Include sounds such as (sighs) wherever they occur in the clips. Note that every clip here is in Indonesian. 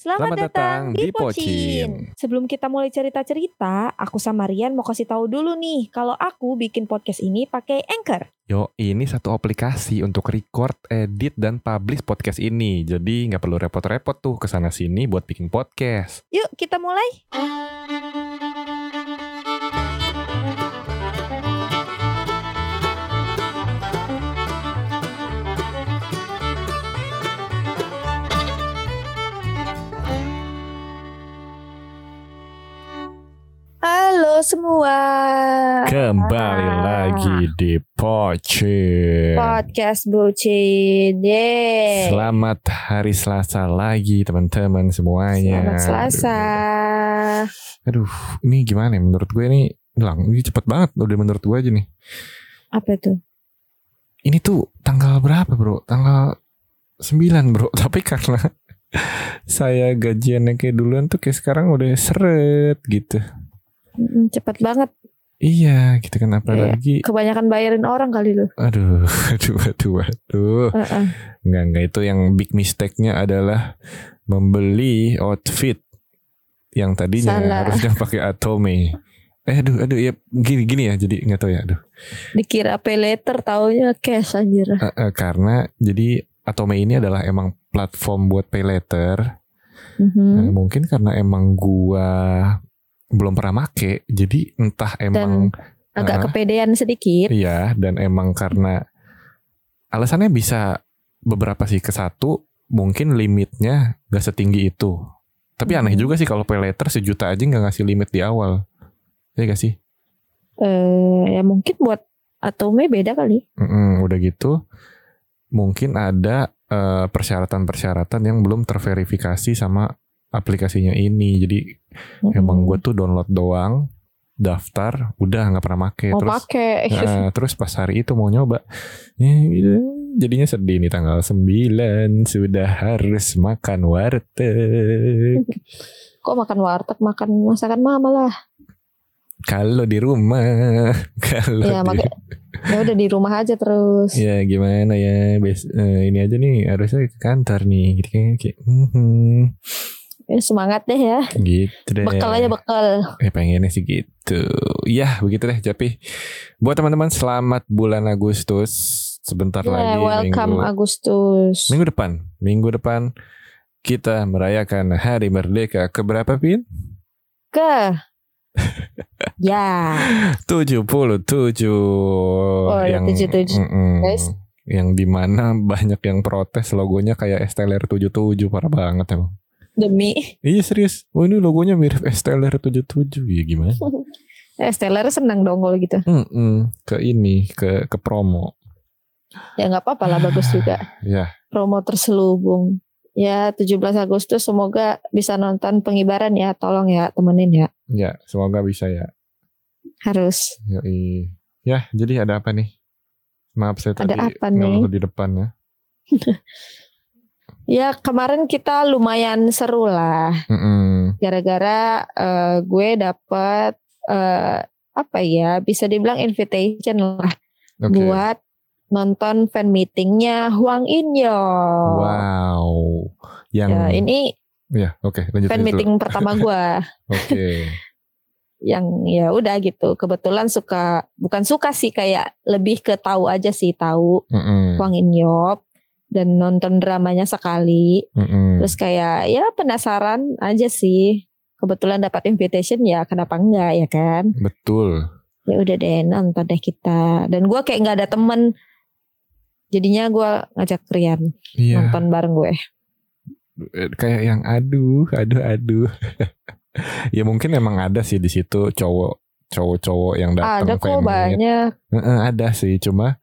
Selamat, Selamat datang datang di Pocin. Sebelum kita mulai cerita-cerita, aku sama Rian mau kasih tahu dulu nih kalau aku bikin podcast ini pakai Anchor. Yo, ini satu aplikasi untuk record, edit, dan publish podcast ini. Jadi nggak perlu repot-repot tuh ke sana sini buat bikin podcast. Yuk kita mulai. Halo semua. Kembali Ah. lagi di Pocin. Podcast Bucin. Yeay. Selamat hari Selasa lagi teman-teman semuanya. Selamat Selasa. Aduh, ini gimana ya? Menurut gue ini lang, ini cepet banget udah menurut gue aja nih. Apa tuh? Ini tuh tanggal berapa bro? Tanggal 9 bro. (laughs) Tapi karena saya gajiannya kayak duluan tuh kayak sekarang udah seret gitu. Mm, Cepet banget. Iya gitu kan apalagi Kebanyakan bayarin orang kali lu. Aduh, (laughs) aduh, aduh, aduh. Heeh. Enggak, enggak itu yang big mistake-nya adalah membeli outfit yang tadinya Salah. harusnya pakai Atome. Eh, aduh, aduh, ya gini gini ya. Jadi nggak tahu ya, aduh. Dikira pay later taunya cash anjir. Eh, eh, karena jadi Atome ini adalah emang platform buat pay letter. Mhm. Eh, mungkin karena emang gua belum pernah make, jadi entah emang Agak Ah. kepedean sedikit. Iya, dan emang karena alasannya bisa beberapa sih ke satu, mungkin limitnya gak setinggi itu. Tapi aneh Hmm. juga sih kalau pay letter sejuta aja nggak ngasih limit di awal. Ya gak sih? Eh ya mungkin buat Atome beda kali. Mm-mm, udah gitu, mungkin ada eh, persyaratan-persyaratan yang belum terverifikasi sama aplikasinya ini. Jadi emang gue tuh download doang, daftar, udah nggak pernah make. mau terus pakai. (laughs) Nah, terus pas hari itu mau nyoba ya, gitu. jadinya sedih nih tanggal 9 sudah harus makan warteg (laughs) Kok makan warteg, makan masakan mama lah. kalau di rumah (laughs) kalau Ya di ya udah di rumah aja terus. ya gimana ya bes eh, ini aja nih harusnya ke kantor nih gitu kan kayak mhm, Ya, semangat deh ya. gitu deh Bekal aja bekal. eh pengennya sih gitu ya begitu deh tapi buat teman-teman selamat bulan Agustus sebentar Ya, lagi welcome minggu Agustus. Minggu depan, minggu depan kita merayakan Hari Merdeka keberapa Pin? Ke (laughs) Ya, 77 Oh, ada 77, Mm-mm. guys. Yang di mana banyak yang protes logonya kayak STLR 77 parah banget emang. Demi Iya serius. Oh ini logonya mirip STLR 77 ya gimana? (laughs) Stellar senang dong kalau gitu. Mm-mm. Ke ini ke ke promo. Ya nggak apa-apa lah bagus (sighs) juga. Ya, Promo terselubung. Ya 17 Agustus semoga bisa nonton pengibaran ya. Tolong ya temenin ya. ya semoga bisa ya. Harus. Yoi. Ya, jadi ada apa nih? Maaf saya Ada tadi apa nih? di depan ya. (laughs) Ya kemarin kita lumayan seru lah. Mm-mm. Gara-gara eh, gue dapet eh, apa ya bisa dibilang invitation lah Oke. buat nonton fan meetingnya Huang Inyo. Wow. Yang Ya, ini ya, oke, lanjut fan lanjut dulu. meeting pertama gue. (laughs) Oke. yang ya udah gitu kebetulan suka bukan suka sih kayak lebih ke tahu aja sih tahu Mm-mm. Wang Inyop dan nonton dramanya sekali. Mm-mm. terus kayak ya penasaran aja sih. Kebetulan dapat invitation ya kenapa enggak ya kan? Betul. ya udah deh nonton deh kita. Dan gua kayak nggak ada temen. Jadinya gua ngajak Rian Iya. nonton bareng gue. Eh, Kayak yang aduh, aduh, aduh. (laughs) ya mungkin emang ada sih di situ cowok cowok-cowok yang datang ada kok banyak. Heeh, ada sih, cuma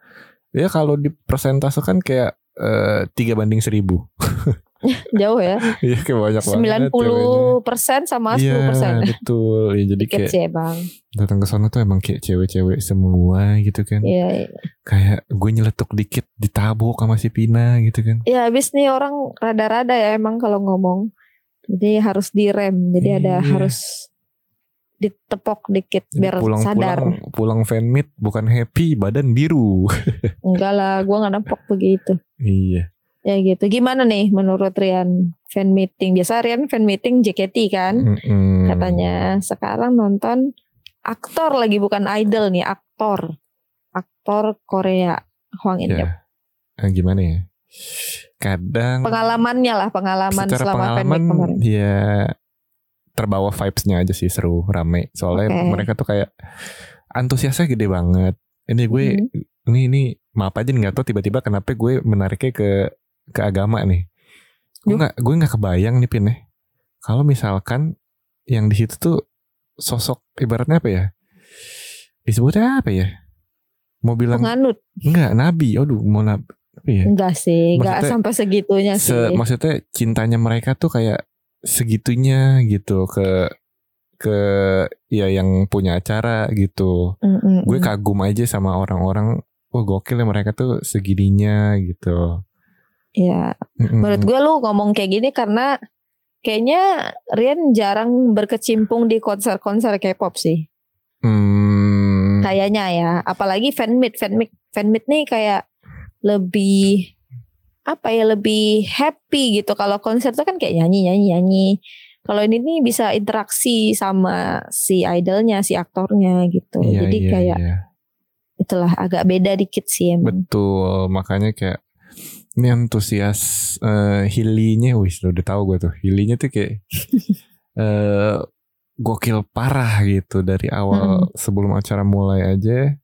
ya kalau dipresentasikan kayak eh, tiga banding seribu. (laughs) jauh ya (laughs) Iya kayak banyak banget. 90 persen sama 10 Iya persen (laughs) betul. Ya, jadi dikit kayak sih bang datang ke sana tuh emang kayak cewek-cewek semua gitu kan. Iya, iya. Kayak gue nyeletuk dikit ditabok sama si Pina gitu kan. Ya habis nih orang rada-rada ya emang kalau ngomong. Jadi harus direm. Jadi ada Iya. harus ditepok dikit biar sadar. pulang pulang fan meet bukan happy badan biru. (laughs) Enggak lah, gua nggak nempok begitu. iya. Ya gitu. Gimana nih menurut Rian fan meeting? Biasa Rian fan meeting JKT kan Mm-mm. katanya. Sekarang nonton aktor lagi bukan idol nih, aktor. Aktor Korea Hwang In Yup. Ya. Eh, gimana ya? Kadang Pengalamannya lah, pengalaman selama fan pengalaman meet kemarin. ya terbawa vibes-nya aja sih seru, rame. Soalnya Oke. mereka tuh kayak antusiasnya gede banget. Ini gue Mhm. ini ini maaf aja nggak tahu tiba-tiba kenapa gue menariknya ke ke agama nih. Gue nggak gue nggak kebayang nih pin ya. Kalau misalkan yang di situ tuh sosok ibaratnya apa ya? Disebutnya apa ya? Mau bilang Penganut. enggak nabi. Aduh, mau nabi. Apa ya? Enggak sih, enggak sampai segitunya Se- sih. maksudnya cintanya mereka tuh kayak segitunya gitu ke ke ya yang punya acara gitu. Mm, mm, Gue mm. kagum aja sama orang-orang. Wah gokil ya mereka tuh segininya gitu. Ya, Mm-mm. menurut gue lu ngomong kayak gini karena kayaknya Rian jarang berkecimpung di konser-konser K-pop sih. Hmm, Kayaknya ya, apalagi fan meet, fan meet, fan meet nih kayak lebih apa ya lebih happy gitu. Kalau konser tuh kan kayak nyanyi nyanyi nyanyi. Kalau ini nih bisa interaksi sama si idolnya, si aktornya gitu. iya, Jadi iya, kayak iya. itulah agak beda dikit sih emang. betul. Makanya kayak ini antusias eh Hilinya, wih udah tahu gue tuh. Hilinya tuh kayak (laughs) eh gokil parah gitu dari awal sebelum acara mulai aja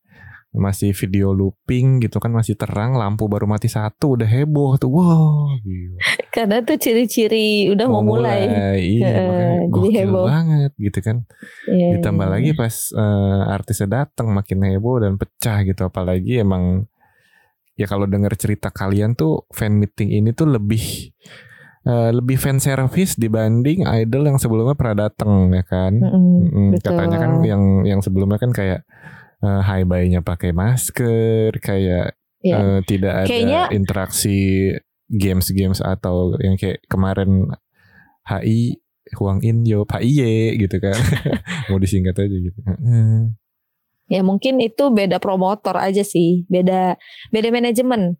masih video looping gitu kan masih terang lampu baru mati satu udah heboh tuh wow gila. (laughs) Karena tuh ciri-ciri udah mau, mulai. iya makanya jadi gokil heboh. banget gitu kan Iya, ditambah iya. lagi pas eh, artisnya datang makin heboh dan pecah gitu apalagi emang ya kalau dengar cerita kalian tuh fan meeting ini tuh lebih eh, lebih fan service dibanding idol yang sebelumnya pernah datang ya kan Mm-mm, Mm-mm, betul. katanya kan yang yang sebelumnya kan kayak eh, high pakai masker kayak Iya. eh, tidak ada Kayaknya- interaksi games-games atau yang kayak kemarin HI Huang In Yo HIY gitu kan (laughs) mau disingkat aja gitu. Ya mungkin itu beda promotor aja sih, beda beda manajemen.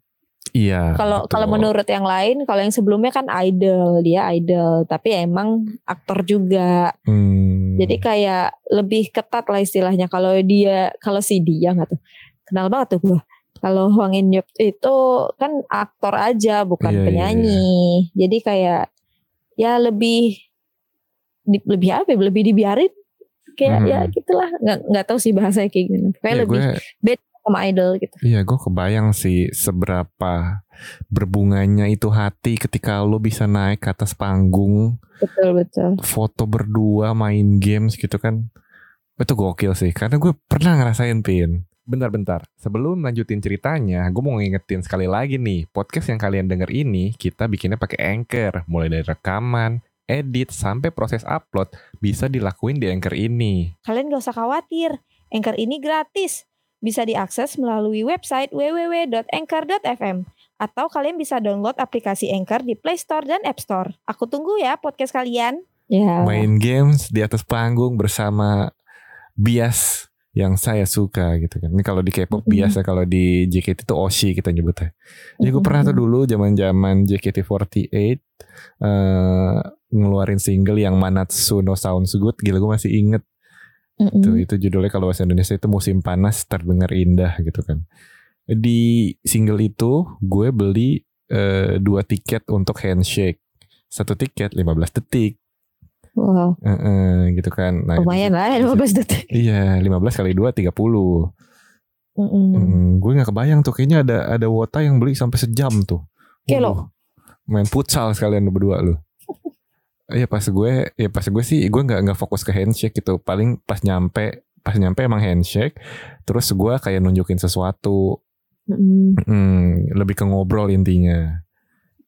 iya Kalau kalau menurut yang lain, kalau yang sebelumnya kan idol, dia idol, tapi ya emang aktor juga. Hmm, Jadi kayak lebih ketat lah istilahnya. Kalau dia, kalau si dia nggak tuh, kenal banget tuh gua. Kalau Hwang In itu kan aktor aja, bukan Iya, iya, penyanyi. Jadi kayak ya lebih di- lebih apa? ya, Lebih dibiarin. Kayak Hmm. ya gitulah. Nggak nggak tahu sih bahasanya kayak gimana. Kayak ya lebih gue sama idol gitu. Iya gue kebayang sih seberapa berbunganya itu hati ketika lo bisa naik ke atas panggung Betul betul. foto berdua main games gitu kan itu gokil sih karena gue pernah ngerasain pin Bentar-bentar, sebelum lanjutin ceritanya, gue mau ngingetin sekali lagi nih, podcast yang kalian denger ini kita bikinnya pakai Anchor, mulai dari rekaman, edit, sampai proses upload bisa dilakuin di Anchor ini. Kalian gak usah khawatir, Anchor ini gratis. Bisa diakses melalui website www.anchor.fm atau kalian bisa download aplikasi Anchor di Play Store dan App Store. Aku tunggu ya podcast kalian. Ya. main games di atas panggung bersama bias yang saya suka gitu kan. Ini kalau di K-pop Mm-mm. biasa, kalau di JKT itu Oshi kita nyebutnya. Jadi gue pernah tuh dulu zaman-zaman JKT48 eh ngeluarin single yang Manatsu no Sounds Good. Gila gue masih inget Mm-mm. tuh itu judulnya kalau bahasa Indonesia itu musim panas terdengar indah gitu kan. Di single itu gue beli eh, dua tiket untuk handshake. Satu tiket 15 detik. Wow, Heeh, gitu kan. Nah, lumayan lah 15 detik. Iya, 15 kali 2 30. Mm-mm. Hmm, gue nggak kebayang tuh kayaknya ada ada wota yang beli sampai sejam tuh. Waduh, Main futsal sekalian berdua lu. Iya pas gue, ya pas gue sih gue nggak nggak fokus ke handshake gitu. Paling pas nyampe, pas nyampe emang handshake. Terus gue kayak nunjukin sesuatu. Mm-mm. Hmm, lebih ke ngobrol intinya.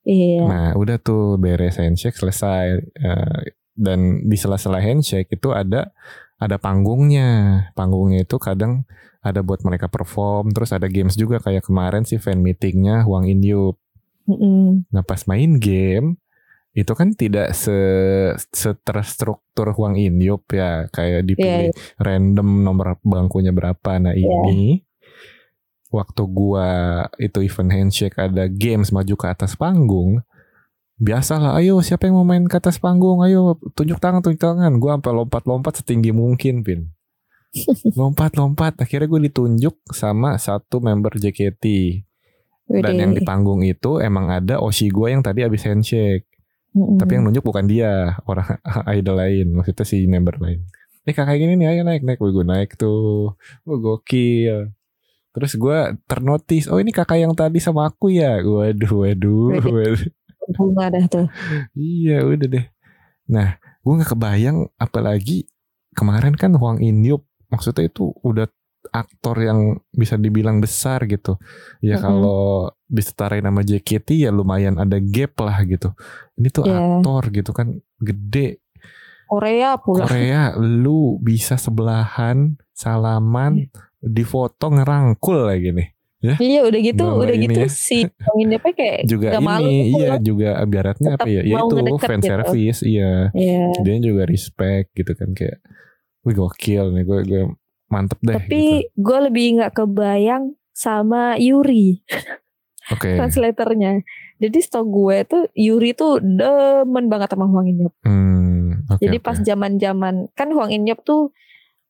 Iya. Nah udah tuh beres handshake selesai. Eh, dan di sela-sela handshake itu ada ada panggungnya. Panggungnya itu kadang ada buat mereka perform. Terus ada games juga kayak kemarin sih fan meetingnya Huang In Yup. Mm-mm. Nah pas main game itu kan tidak se terstruktur Huang In Yup ya kayak dipilih random nomor bangkunya berapa. Nah Iya. ini waktu gua itu event handshake ada games maju ke atas panggung biasalah ayo siapa yang mau main ke atas panggung ayo tunjuk tangan tunjuk tangan gua sampai lompat-lompat setinggi mungkin pin (laughs) lompat-lompat akhirnya gue ditunjuk sama satu member JKT dan Wede. yang di panggung itu emang ada Oshi gue yang tadi abis handshake Mm-mm. tapi yang nunjuk bukan dia orang (laughs) idol lain maksudnya si member lain. Eh kakak gini nih ayo naik naik. Gue naik tuh. Gue gokil. Terus gue ternotis oh ini kakak yang tadi sama aku ya? Waduh waduh, waduh. bunga dah tuh. iya udah deh. Nah gue nggak kebayang apalagi kemarin kan Huang In-yup maksudnya itu udah aktor yang bisa dibilang besar gitu ya Mm-mm. kalau disetarain sama JKT ya lumayan ada gap lah gitu ini tuh Iya. aktor gitu kan gede Korea pula. Korea lu bisa sebelahan salaman difoto ngerangkul lagi nih Iya udah gitu, Bawa udah gitu ya. si Bang Indepnya kayak (laughs) juga gak malu ini iya juga ibaratnya apa ya ya itu fan gitu. service iya Iya. dia juga respect gitu kan kayak wih gokil nih gue gue mantep deh Tapi gitu. gue lebih nggak kebayang sama Yuri (laughs) oke translatornya. Jadi stok gue tuh Yuri tuh demen banget sama Huang In-yup. hmm, oke, Jadi pas zaman-zaman kan Huang In-yup tuh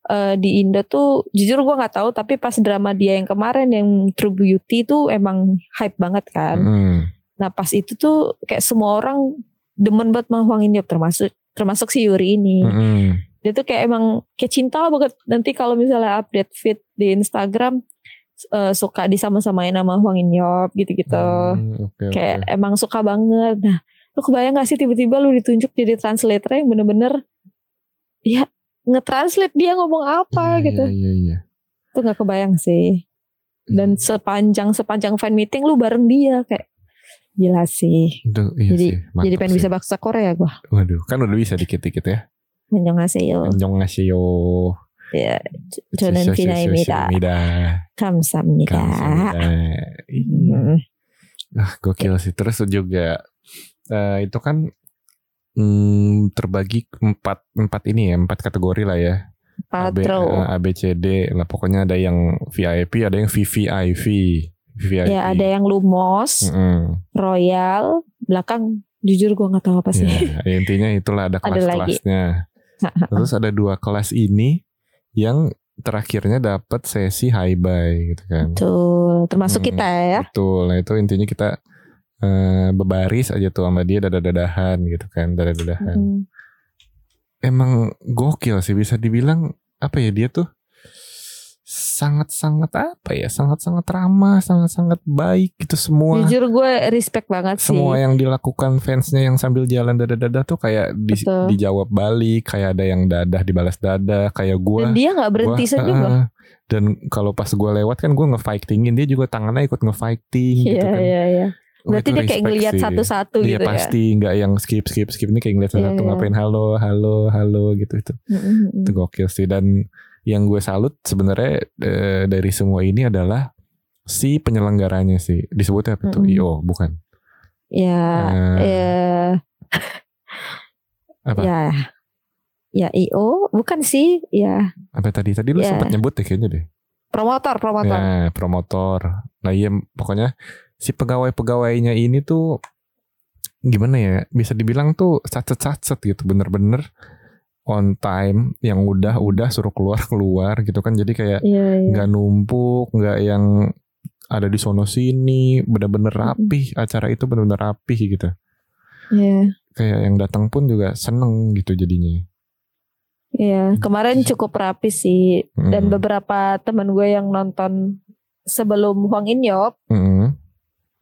eh, di Indo tuh jujur gue nggak tahu tapi pas drama dia yang kemarin yang True Beauty tuh emang hype banget kan. Hmm, Nah pas itu tuh kayak semua orang demen banget sama Huang In-yup termasuk termasuk si Yuri ini. hmm, Dia tuh kayak emang kayak cinta banget nanti kalau misalnya update feed di Instagram eh, suka disama-samain sama Huang In-yup gitu-gitu. hmm, oke, kayak oke. emang suka banget. Nah, lu kebayang gak sih tiba-tiba lu ditunjuk jadi translator yang bener-bener ya nge-translate dia ngomong apa Iya, gitu. iya, iya, iya. Itu gak kebayang sih. Dan sepanjang sepanjang fan meeting lu bareng dia kayak gila sih. Itu, iya Jadi- sih, jadi pengen sih. bisa bahasa Korea gua. waduh kan udah bisa dikit-dikit ya Annyeonghaseyo. Annyeonghaseyo Ya, 저는 비나입니다. Mida. 감사합니다. Kamsahamnida. Hmm. Ah, gokil sih. Terus juga eh, itu kan mm, terbagi empat empat ini ya empat kategori lah ya. A, B, Patro. eh, A, B, C, D. Lah pokoknya ada yang VIP, ada yang VVIP. VVIP. Ya ada yang lumos, Mm-mm. royal, belakang jujur gua nggak tahu apa sih. Ya, ya, intinya itulah ada Ada lagi. kelas-kelasnya. (laughs) Terus ada dua kelas ini yang terakhirnya dapat sesi high buy gitu kan. Tuh, termasuk Hmm. kita ya. Betul. Nah itu intinya kita eh, bebaris aja tuh sama dia dadah-dadahan gitu kan, dadah-dadahan. Mm. Emang gokil sih bisa dibilang apa ya dia tuh sangat-sangat apa ya, sangat-sangat ramah, sangat-sangat baik gitu semua. Jujur gue respect banget sih. Semua yang dilakukan fansnya yang sambil jalan dadah-dadah tuh kayak di- Betul. dijawab balik, kayak ada yang dadah dibalas dadah, kayak gua Dan dia nggak berhenti Gua, senyum eh, dan kalau pas gue lewat kan gue nge-fightingin dia juga tangannya ikut nge-fighting gitu Iya kan. iya iya. Wah, Berarti dia kayak sih. satu-satu gitu ya. pasti nggak yang skip skip skip ini kayak ngeliat Iya, satu iya. ngapain halo halo halo gitu itu Mm-mm. itu gokil sih dan yang gue salut sebenarnya eh, dari semua ini adalah si penyelenggaranya sih. Disebutnya apa tuh? Mm-mm. IO bukan? Ya, Eh, ya, apa? Ya, ya IO bukan sih, ya. Apa tadi? Tadi lu Ya. sempat nyebut deh kayaknya deh. Promotor promotor. ya promotor. Nah iya pokoknya si pegawai-pegawainya ini tuh gimana ya bisa dibilang tuh sacet-sacet gitu bener-bener on time yang udah udah suruh keluar keluar gitu kan jadi kayak iya. nggak numpuk nggak yang ada di sono sini bener-bener rapih acara itu bener-bener rapih gitu Iya. kayak yang datang pun juga seneng gitu jadinya Iya, kemarin cukup rapi sih. Dan Mm. beberapa teman gue yang nonton sebelum Huang In Yop Mm-mm.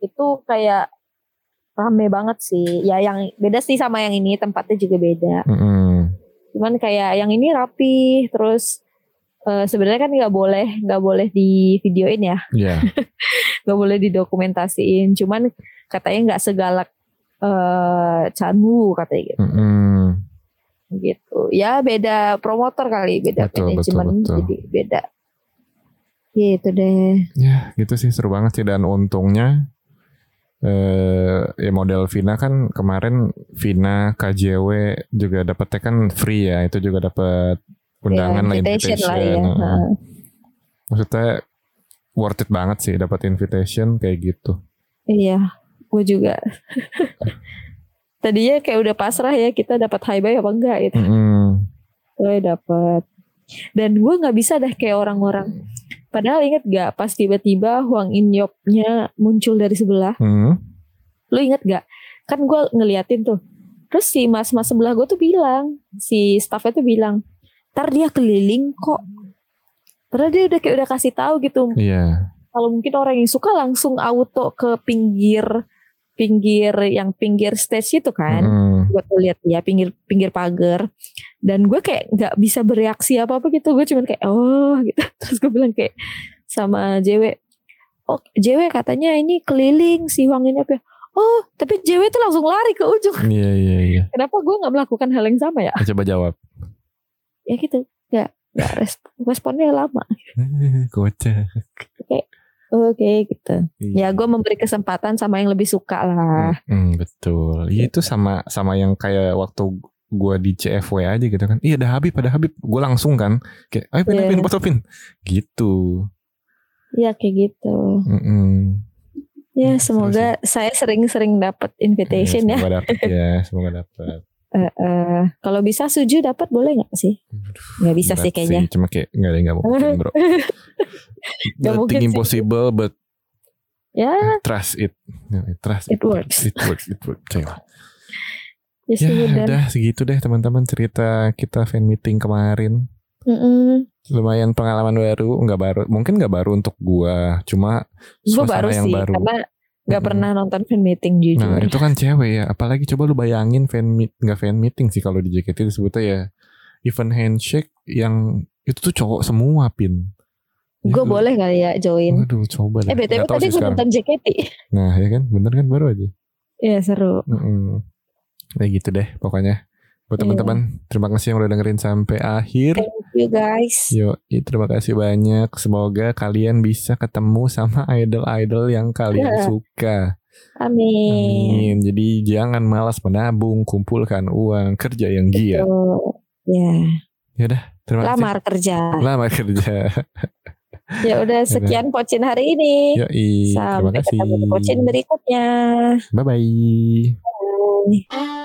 itu kayak rame banget sih. Ya yang beda sih sama yang ini tempatnya juga beda. Mm-mm. Cuman kayak yang ini rapi terus eh, sebenarnya kan nggak boleh nggak boleh di videoin ya, ya (laughs) nggak boleh didokumentasiin. Cuman katanya nggak segalak eh Chanwoo katanya gitu. Mm-mm. gitu. Ya beda promotor kali, beda Betul, betul, manajemen betul. jadi beda. Gitu deh. Ya gitu sih seru banget sih dan untungnya eh ya model Vina kan kemarin Vina KJW juga dapetnya kan free ya itu juga dapat undangan Ya, lah invitation invitation. lah ya. Heeh. Maksudnya worth it banget sih dapat invitation kayak gitu. Iya, gue juga. (laughs) Tadinya kayak udah pasrah ya kita dapat high buy apa enggak gitu. Mm-mm. Gue dapat. Dan gue nggak bisa dah kayak orang-orang. Padahal inget gak pas tiba-tiba Huang Inyopnya muncul dari sebelah. Hmm. Lu inget gak? Kan gue ngeliatin tuh. Terus si mas-mas sebelah gue tuh bilang. Si staffnya tuh bilang. Ntar dia keliling kok. Padahal dia udah kayak udah kasih tahu gitu. Iya. Kalau mungkin orang yang suka langsung auto ke pinggir pinggir yang pinggir stage itu kan. Mm-mm. Gue tuh lihat ya pinggir pinggir pagar. Dan gue kayak nggak bisa bereaksi apa apa gitu. Gue cuman kayak oh gitu. (laughs) Terus gue bilang kayak sama JW. Oh JW katanya ini keliling si Huang ini apa? ya?" Oh tapi JW tuh langsung lari ke ujung. (laughs) Iya iya iya. Kenapa gue nggak melakukan hal yang sama ya? Ah, Coba jawab. Ya gitu. Nggak nggak resp- responnya lama. (laughs) Kocak. Oke gitu. Iya. Ya gue memberi kesempatan sama yang lebih suka lah. Hmm, betul. Iya itu sama sama yang kayak waktu gua di CFW aja gitu kan. Iya ada Habib, ada Habib. Gue langsung kan kayak ayo pin Iya. pin foto pin. Gitu. Ya kayak gitu. Mm-mm. Ya Hmm, semoga saya sering-sering dapat invitation ya. Semoga dapat ya, semoga dapat. Eh, eh, kalau bisa suju dapat boleh nggak sih? Nggak bisa sih kayaknya. Cuma kayak nggak ada nggak mungkin bro. (laughs) Nggak mungkin sih. impossible but Ya, trust it. Ya, Trust It works. It works. It works. Coba. ya Ya sudah. udah segitu deh teman-teman cerita kita fan meeting kemarin. Mm-mm. lumayan pengalaman baru nggak baru mungkin nggak baru untuk gua cuma suasana baru yang sih baru karena nggak Mm-mm. pernah nonton fan meeting jujur. nah itu kan cewek ya apalagi coba lu bayangin fan meet nggak fan meeting sih kalau di JKT disebutnya ya event handshake yang itu tuh cowok semua pin gue boleh kali ya join. Waduh coba deh. Eh btw tadi gue nonton JKT. Nah ya kan bener kan baru aja Iya seru. Mm-mm. Kayak gitu deh pokoknya Buat Iya. teman-teman Terima kasih yang udah dengerin sampai akhir Thank you guys. Yo, terima kasih banyak. Semoga kalian bisa ketemu sama idol-idol yang kalian Iya. suka. Amin. Amin. Jadi jangan malas menabung, kumpulkan uang, kerja yang giat. Tuh. Ya, Terima kasih. lamar kerja. Lamar kerja. (laughs) Ya udah sekian pocin hari ini. Yoi, terima kasih. ketemu di pocin berikutnya. Bye bye. Bye.